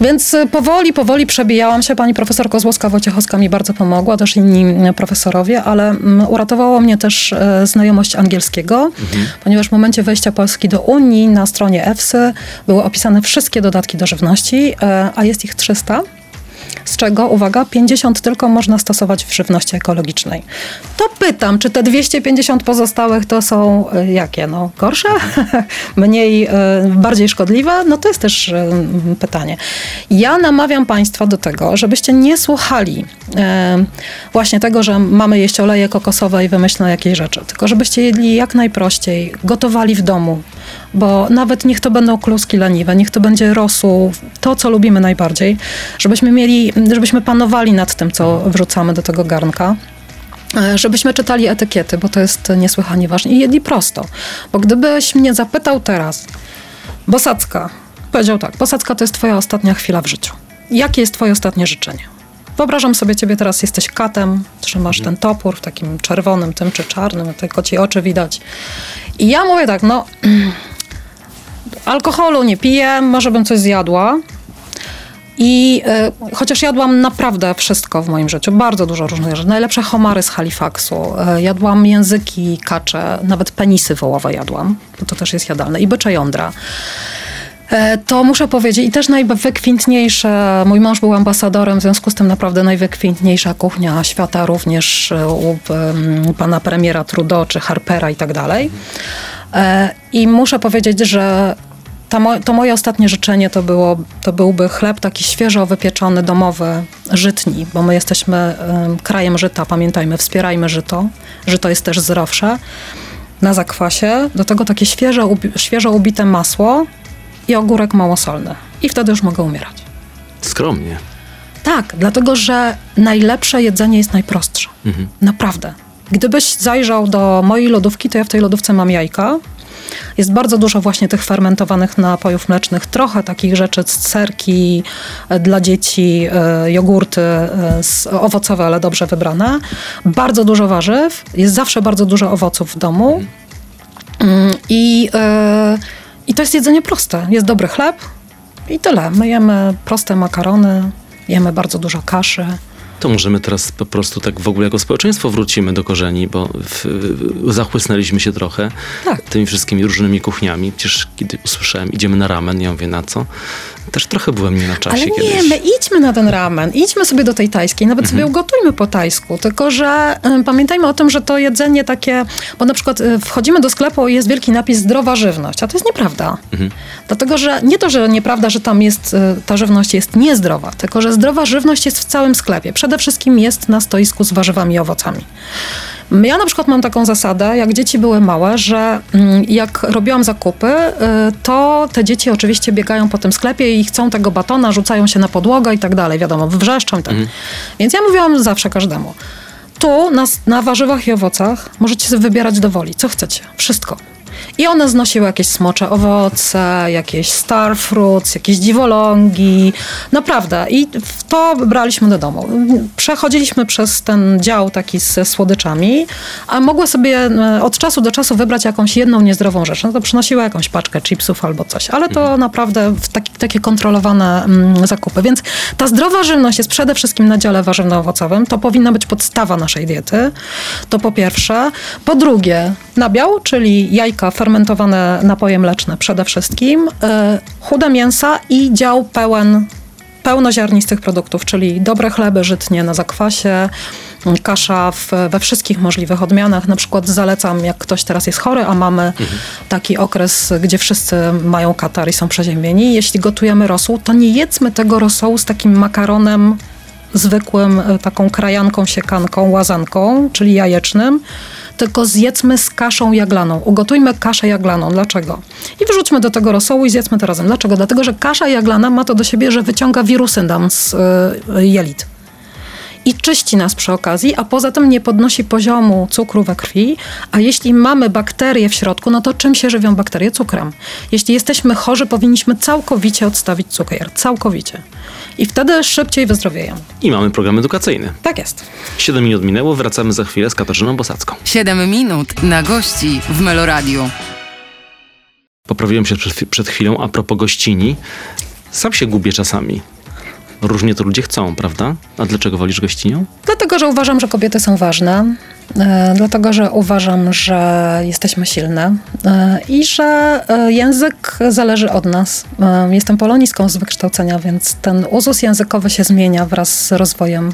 Więc y, powoli, powoli przebijałam się. Pani profesor Kozłowska-Wojciechowska mi bardzo pomogła, też inni y, profesorowie, ale mm, uratowało mnie też e, znajomość angielskiego, mhm. ponieważ w momencie wejścia Polski do Unii na stronie EFSY były opisane wszystkie dodatki do żywności, e, a jest ich 300 z czego, uwaga, 50 tylko można stosować w żywności ekologicznej. To pytam, czy te 250 pozostałych to są y, jakie? No, gorsze? Mniej, y, bardziej szkodliwe? No to jest też y, pytanie. Ja namawiam Państwa do tego, żebyście nie słuchali właśnie tego, że mamy jeść oleje kokosowe i wymyślne jakieś rzeczy, tylko żebyście jedli jak najprościej, gotowali w domu, bo nawet niech to będą kluski leniwe, niech to będzie rosół, to co lubimy najbardziej, żebyśmy mieli, żebyśmy panowali nad tym, co wrzucamy do tego garnka e, żebyśmy czytali etykiety, bo to jest niesłychanie ważne i jedli prosto. Bo gdybyś mnie zapytał teraz, Bosacka, powiedział tak, Bosacka to jest twoja ostatnia chwila w życiu. Jakie jest twoje ostatnie życzenie? Wyobrażam sobie ciebie teraz, jesteś katem, trzymasz ten topór w takim czerwonym tym czy czarnym, tylko ci oczy widać. I ja mówię tak, no alkoholu nie piję, może bym coś zjadła. I y, chociaż jadłam naprawdę wszystko w moim życiu, bardzo dużo różnych rzeczy. Najlepsze homary z Halifaxu, y, jadłam języki kacze, nawet penisy wołowe jadłam, to też jest jadalne, i bycze jądra. E, to muszę powiedzieć, i też najwykwintniejsze, mój mąż był ambasadorem, w związku z tym naprawdę najwykwintniejsza kuchnia świata, również u pana premiera Trudeau czy Harpera i tak dalej. I muszę powiedzieć, że mo to moje ostatnie życzenie to, było, to byłby chleb taki świeżo wypieczony, domowy, żytni, bo my jesteśmy krajem żyta, pamiętajmy, wspierajmy żyto. Żyto jest też zdrowsze. Na zakwasie, do tego takie świeżo, świeżo ubite masło i ogórek małosolny. I wtedy już mogę umierać. Skromnie. Tak, dlatego że najlepsze jedzenie jest najprostsze. Mhm. Naprawdę. Gdybyś zajrzał do mojej lodówki, to ja w tej lodówce mam jajka. Jest bardzo dużo właśnie tych fermentowanych napojów mlecznych, trochę takich rzeczy, serki e, dla dzieci, e, jogurty e, owocowe, ale dobrze wybrane. Bardzo dużo warzyw, jest zawsze bardzo dużo owoców w domu. Mm, I, I to jest jedzenie proste. Jest dobry chleb i tyle. My jemy proste makarony, jemy bardzo dużo kaszy. To możemy teraz po prostu tak w ogóle jako społeczeństwo wrócimy do korzeni, bo w, zachłysnęliśmy się trochę tak. tymi wszystkimi różnymi kuchniami. Przecież kiedy usłyszałem, idziemy na ramen, ja mówię, na co? Też trochę byłem nie na czasie Ale nie, kiedyś. my idźmy na ten ramen, idźmy sobie do tej tajskiej, nawet mhm. sobie ugotujmy po tajsku, tylko że y, pamiętajmy o tym, że to jedzenie takie, bo na przykład y, wchodzimy do sklepu i jest wielki napis zdrowa żywność, a to jest nieprawda. Mhm. Dlatego, że nie to, że nieprawda, że tam jest, y, ta żywność jest niezdrowa, tylko że zdrowa żywność jest w całym sklepie. Przede wszystkim jest na stoisku z warzywami i owocami. Ja na przykład mam taką zasadę, jak dzieci były małe, że mm, jak robiłam zakupy, y, to te dzieci oczywiście biegają po tym sklepie i chcą tego batona, rzucają się na podłogę i tak dalej, wiadomo, wrzeszczą i tak. Mhm. Więc ja mówiłam zawsze każdemu. Tu na, na warzywach i owocach możecie sobie wybierać do woli, co chcecie, wszystko. I one znosiły jakieś smocze owoce, jakieś starfruits, jakieś dziwolągi. Naprawdę. I to braliśmy do domu. Przechodziliśmy przez ten dział taki ze słodyczami, a mogły sobie e, od czasu do czasu wybrać jakąś jedną niezdrową rzecz. No to przynosiła jakąś paczkę chipsów albo coś. Ale to mhm. naprawdę taki, takie kontrolowane mm, zakupy. Więc ta zdrowa żywność jest przede wszystkim na dziale warzywno-owocowym. To powinna być podstawa naszej diety. To po pierwsze. Po drugie, nabiał, czyli jajka fermentowane napoje mleczne przede wszystkim, e, chude mięsa i dział pełen pełnoziarnistych produktów, czyli dobre chleby żytnie na zakwasie, kasza w, we wszystkich możliwych odmianach. Na przykład zalecam, jak ktoś teraz jest chory, a mamy mhm. taki okres, gdzie wszyscy mają katar i są przeziębieni. Jeśli gotujemy rosół, to nie jedzmy tego rosołu z takim makaronem zwykłym, e, taką krajanką, siekanką, łazanką, czyli jajecznym, tylko zjedzmy z kaszą jaglaną. Ugotujmy kaszę jaglaną. Dlaczego? I wyrzućmy do tego rosołu i zjedzmy to razem. Dlaczego? Dlatego, że kasza jaglana ma to do siebie, że wyciąga wirusy nam z y, jelit i czyści nas przy okazji, a poza tym nie podnosi poziomu cukru we krwi. A jeśli mamy bakterie w środku, no to czym się żywią bakterie? Cukrem. Jeśli jesteśmy chorzy, powinniśmy całkowicie odstawić cukier. Całkowicie. I wtedy szybciej wyzdrowiejemy. I mamy program edukacyjny. Tak jest. 7 minut minęło, wracamy za chwilę z Katarzyną Bosacką. 7 minut na gości w Meloradiu. Poprawiłem się przed, przed chwilą a propos gościni. Sam się gubię czasami. Różnie to ludzie chcą, prawda? A dlaczego wolisz gościnią? Dlatego, że uważam, że kobiety są ważne. E, dlatego, że uważam, że jesteśmy silne e, i że e, język zależy od nas. Jestem polonistką z wykształcenia, więc ten uzus językowy się zmienia wraz z rozwojem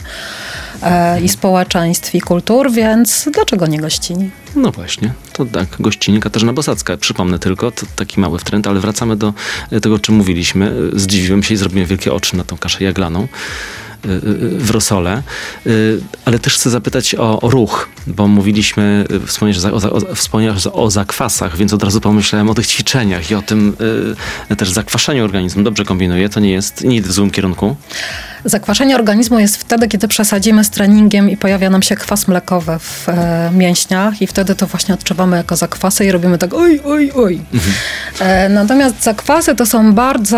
i społeczeństw, i kultur, więc dlaczego nie gościni? No właśnie, to tak, gościnie Katarzyna Bosacka. Przypomnę tylko, to taki mały wtręt, ale wracamy do e, tego, o czym mówiliśmy. E, Zdziwiłem się i zrobiłem wielkie oczy na tą kaszę jaglaną e, e, w rosole. E, Ale też chcę zapytać o, o ruch, bo mówiliśmy, e, wspomniałeś, o, o, wspomniałeś o zakwasach, więc od razu pomyślałem o tych ćwiczeniach i o tym e, też zakwaszeniu organizmu. Dobrze kombinuję, to nie jest, idę w złym kierunku. Zakwaszenie organizmu jest wtedy, kiedy przesadzimy z treningiem i pojawia nam się kwas mlekowy w e, mięśniach i wtedy to właśnie odczuwamy jako zakwasy i robimy tak oj, oj, oj. E, natomiast zakwasy to są bardzo,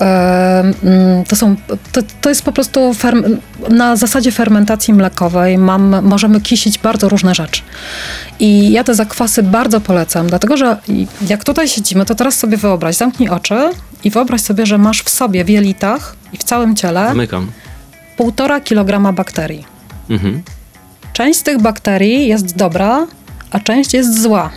e, mm, to są, to, to jest po prostu ferm- na zasadzie fermentacji mlekowej mam, możemy kisić bardzo różne rzeczy. I ja te zakwasy bardzo polecam, dlatego że jak tutaj siedzimy, to teraz sobie wyobraź, zamknij oczy i wyobraź sobie, że masz w sobie w jelitach i w całym ciele Zamykam. półtora kilograma bakterii. Mhm. Część z tych bakterii jest dobra, a część jest zła.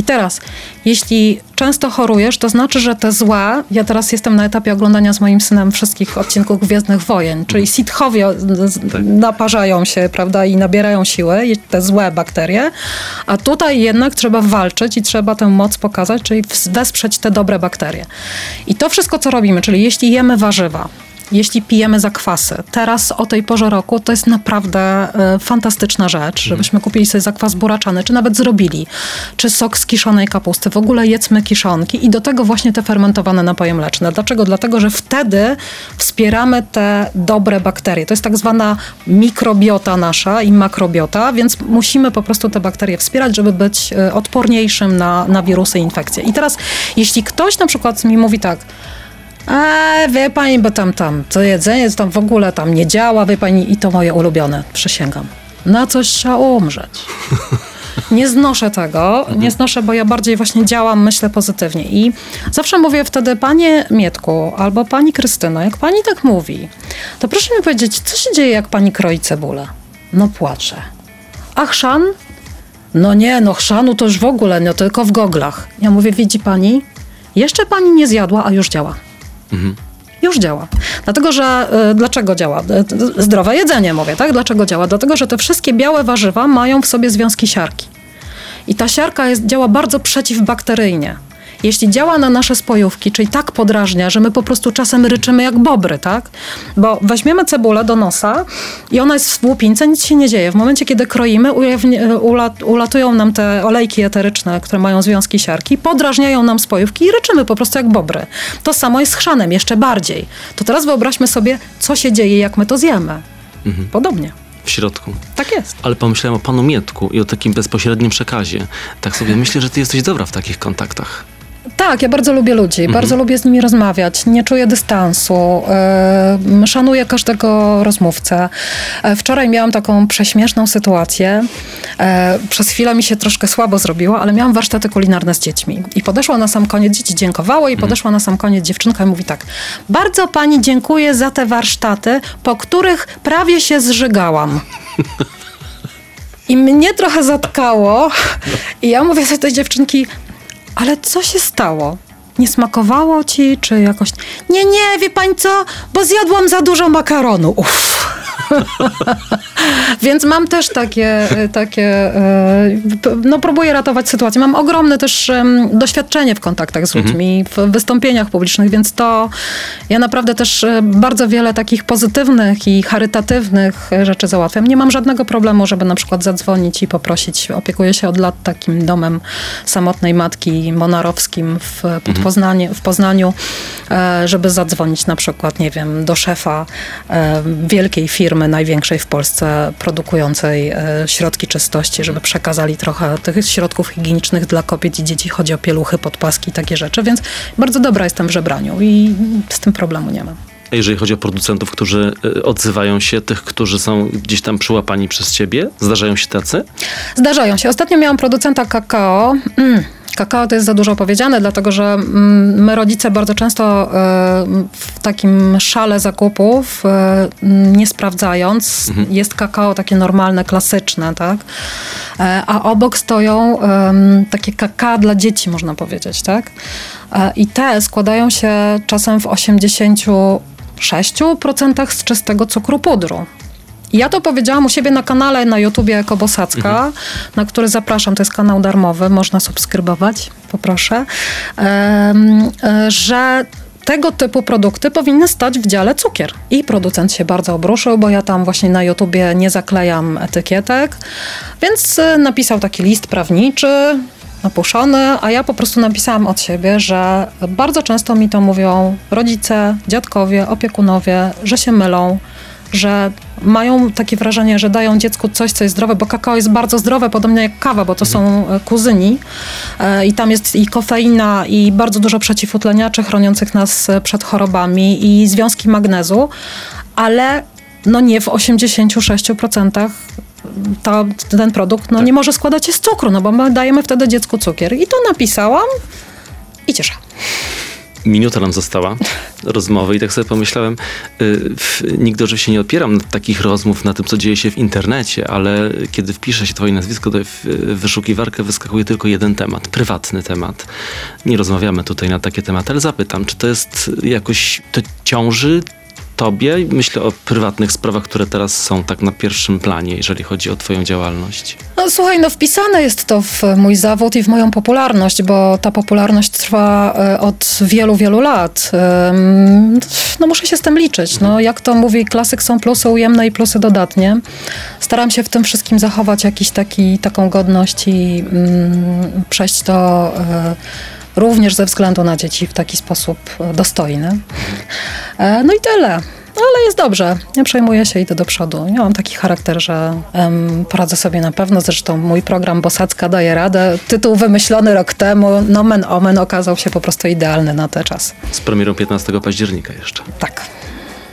I teraz, jeśli często chorujesz, to znaczy, że te złe, ja teraz jestem na etapie oglądania z moim synem wszystkich odcinków Gwiezdnych Wojen, czyli sitchowie z- Tak. naparzają się, prawda, i nabierają siły, te złe bakterie, a tutaj jednak trzeba walczyć i trzeba tę moc pokazać, czyli wesprzeć te dobre bakterie. I to wszystko, co robimy, czyli jeśli jemy warzywa, jeśli pijemy zakwasy. Teraz o tej porze roku to jest naprawdę e, fantastyczna rzecz, żebyśmy kupili sobie zakwas buraczany, czy nawet zrobili, czy sok z kiszonej kapusty. W ogóle jedzmy kiszonki i do tego właśnie te fermentowane napoje mleczne. Dlaczego? Dlatego, że wtedy wspieramy te dobre bakterie. To jest tak zwana mikrobiota nasza i makrobiota, więc musimy po prostu te bakterie wspierać, żeby być e, odporniejszym na, na wirusy i infekcje. I teraz, jeśli ktoś na przykład mi mówi tak, a wie pani, bo tam, tam, to jedzenie tam w ogóle tam nie działa, wie pani, i to moje ulubione, przysięgam. Na coś trzeba umrzeć. Nie znoszę tego, nie znoszę, bo ja bardziej właśnie działam, myślę pozytywnie. I zawsze mówię wtedy, panie Mietku albo pani Krystyno, jak pani tak mówi, to proszę mi powiedzieć, co się dzieje, jak pani kroi cebulę? No płaczę. A chrzan? No nie, no chrzanu to już w ogóle, no tylko w goglach. Ja mówię, widzi pani, jeszcze pani nie zjadła, a już działa. Już działa. Dlatego, że y, dlaczego działa? Y, y, Zdrowe jedzenie mówię, tak? Dlaczego działa? Dlatego, że te wszystkie białe warzywa mają w sobie związki siarki. I ta siarka jest, działa bardzo przeciwbakteryjnie. Jeśli działa na nasze spojówki, czyli tak podrażnia, że my po prostu czasem ryczymy jak bobry, tak? Bo weźmiemy cebulę do nosa i ona jest w łupince, nic się nie dzieje. W momencie, kiedy kroimy, ulat, ulatują nam te olejki eteryczne, które mają związki siarki, podrażniają nam spojówki i ryczymy po prostu jak bobry. To samo jest z chrzanem, jeszcze bardziej. To teraz wyobraźmy sobie, co się dzieje, jak my to zjemy. Podobnie. W środku. Tak jest. Ale pomyślałem o panu Mietku i o takim bezpośrednim przekazie. Tak sobie myślę, że ty jesteś dobra w takich kontaktach. Tak, ja bardzo lubię ludzi, bardzo lubię z nimi rozmawiać, nie czuję dystansu, yy, szanuję każdego rozmówcę. E, Wczoraj miałam taką prześmieszną sytuację. E, przez chwilę mi się troszkę słabo zrobiło, ale miałam warsztaty kulinarne z dziećmi. I podeszła na sam koniec, dzieci dziękowały i podeszła na sam koniec dziewczynka i mówi tak, bardzo pani dziękuję za te warsztaty, po których prawie się zżygałam. I mnie trochę zatkało. I ja mówię do tej dziewczynki, ale co się stało? Nie smakowało ci, czy jakoś... Nie, nie, wie pani co? Bo zjadłam za dużo makaronu. Uff. Więc mam też takie, takie, e, no próbuję ratować sytuację. Mam ogromne też doświadczenie w kontaktach z ludźmi, w wystąpieniach publicznych, więc to ja naprawdę też e, bardzo wiele takich pozytywnych i charytatywnych rzeczy załatwiam. Nie mam żadnego problemu, żeby na przykład zadzwonić i poprosić. Opiekuję się od lat takim domem samotnej matki monarowskim w, pod Poznanie, w Poznaniu, e, żeby zadzwonić na przykład, nie wiem, do szefa wielkiej firmy, największej w Polsce, produkującej e, środki czystości, żeby przekazali trochę tych środków higienicznych dla kobiet i dzieci. Chodzi o pieluchy, podpaski, takie rzeczy, więc bardzo dobra jestem w żebraniu i z tym problemu nie mam. A jeżeli chodzi o producentów, którzy e, odzywają się, tych, którzy są gdzieś tam przyłapani przez ciebie, zdarzają się tacy? Zdarzają się. Ostatnio miałam producenta kakao. Mm kakao to jest za dużo powiedziane, dlatego że mm, my rodzice bardzo często e, w takim szale zakupów, e, nie sprawdzając, mhm. jest kakao takie normalne, klasyczne, tak? E, a obok stoją takie kakao dla dzieci, można powiedzieć, tak? I te składają się czasem w 86% z czystego cukru pudru. Ja to powiedziałam u siebie na kanale na YouTubie jako Bosacka, mhm. na który zapraszam, to jest kanał darmowy, można subskrybować, poproszę, e, że tego typu produkty powinny stać w dziale cukier. I producent się bardzo obruszył, bo ja tam właśnie na YouTubie nie zaklejam etykietek, więc e, napisał taki list prawniczy, napuszony, a ja po prostu napisałam od siebie, że bardzo często mi to mówią rodzice, dziadkowie, opiekunowie, że się mylą, że mają takie wrażenie, że dają dziecku coś, co jest zdrowe, bo kakao jest bardzo zdrowe, podobnie jak kawa, bo to mhm. są e, kuzyni e, i tam jest i kofeina i bardzo dużo przeciwutleniaczy chroniących nas e, przed chorobami i związki magnezu, ale no nie w 86% ta, ten produkt no, tak. nie może składać się z cukru, no bo my dajemy wtedy dziecku cukier. I to napisałam i cieszę. Minuta nam została rozmowy i tak sobie pomyślałem, y, nigdy oczywiście nie opieram takich rozmów na tym, co dzieje się w internecie, ale kiedy wpisze się twoje nazwisko, to w wyszukiwarkę wyskakuje tylko jeden temat, prywatny temat. Nie rozmawiamy tutaj na takie tematy, ale zapytam, czy to jest jakoś, to ciąży tobie? Myślę o prywatnych sprawach, które teraz są tak na pierwszym planie, jeżeli chodzi o twoją działalność. No słuchaj, no wpisane jest to w mój zawód i w moją popularność, bo ta popularność trwa e, od wielu, wielu lat. No muszę się z tym liczyć. No jak to mówi klasyk, są plusy ujemne i plusy dodatnie. Staram się w tym wszystkim zachować jakiś taki, taką godność i mm, przejść to również ze względu na dzieci w taki sposób e, dostojny. E, no i tyle. Ale jest dobrze, nie przejmuję się, idę do przodu. Nie mam taki charakter, że um, poradzę sobie na pewno. Zresztą mój program Bosacka daje radę. Tytuł wymyślony rok temu, nomen omen, okazał się po prostu idealny na ten czas. Z premierą 15 października jeszcze. Tak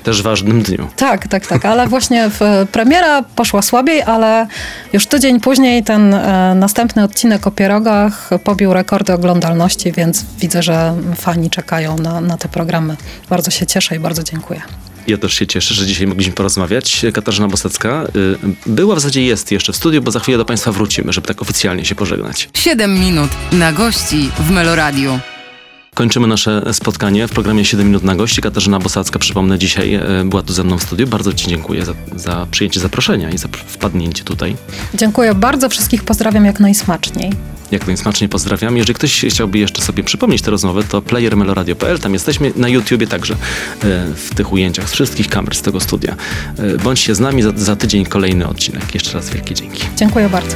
też ważnym dniu. Tak, tak, tak, ale właśnie premiera poszła słabiej, ale już tydzień później ten e, następny odcinek o pierogach pobił rekordy oglądalności, więc widzę, że fani czekają na, na te programy. Bardzo się cieszę i bardzo dziękuję. Ja też się cieszę, że dzisiaj mogliśmy porozmawiać. Katarzyna Bosecka y, była, w zasadzie jest jeszcze w studiu, bo za chwilę do Państwa wrócimy, żeby tak oficjalnie się pożegnać. 7 minut na gości w Meloradiu. Kończymy nasze spotkanie w programie 7 minut na gości. Katarzyna Bosacka, przypomnę, dzisiaj e, była tu ze mną w studiu. Bardzo Ci dziękuję za, za przyjęcie zaproszenia i za wpadnięcie tutaj. Dziękuję bardzo. Wszystkich pozdrawiam jak najsmaczniej. Jak najsmaczniej pozdrawiam. Jeżeli ktoś chciałby jeszcze sobie przypomnieć tę rozmowę, to playermeloradio.pl. Tam jesteśmy na YouTubie także e, w tych ujęciach z wszystkich kamer z tego studia. E, bądźcie z nami za, za tydzień kolejny odcinek. Jeszcze raz wielkie dzięki. Dziękuję bardzo.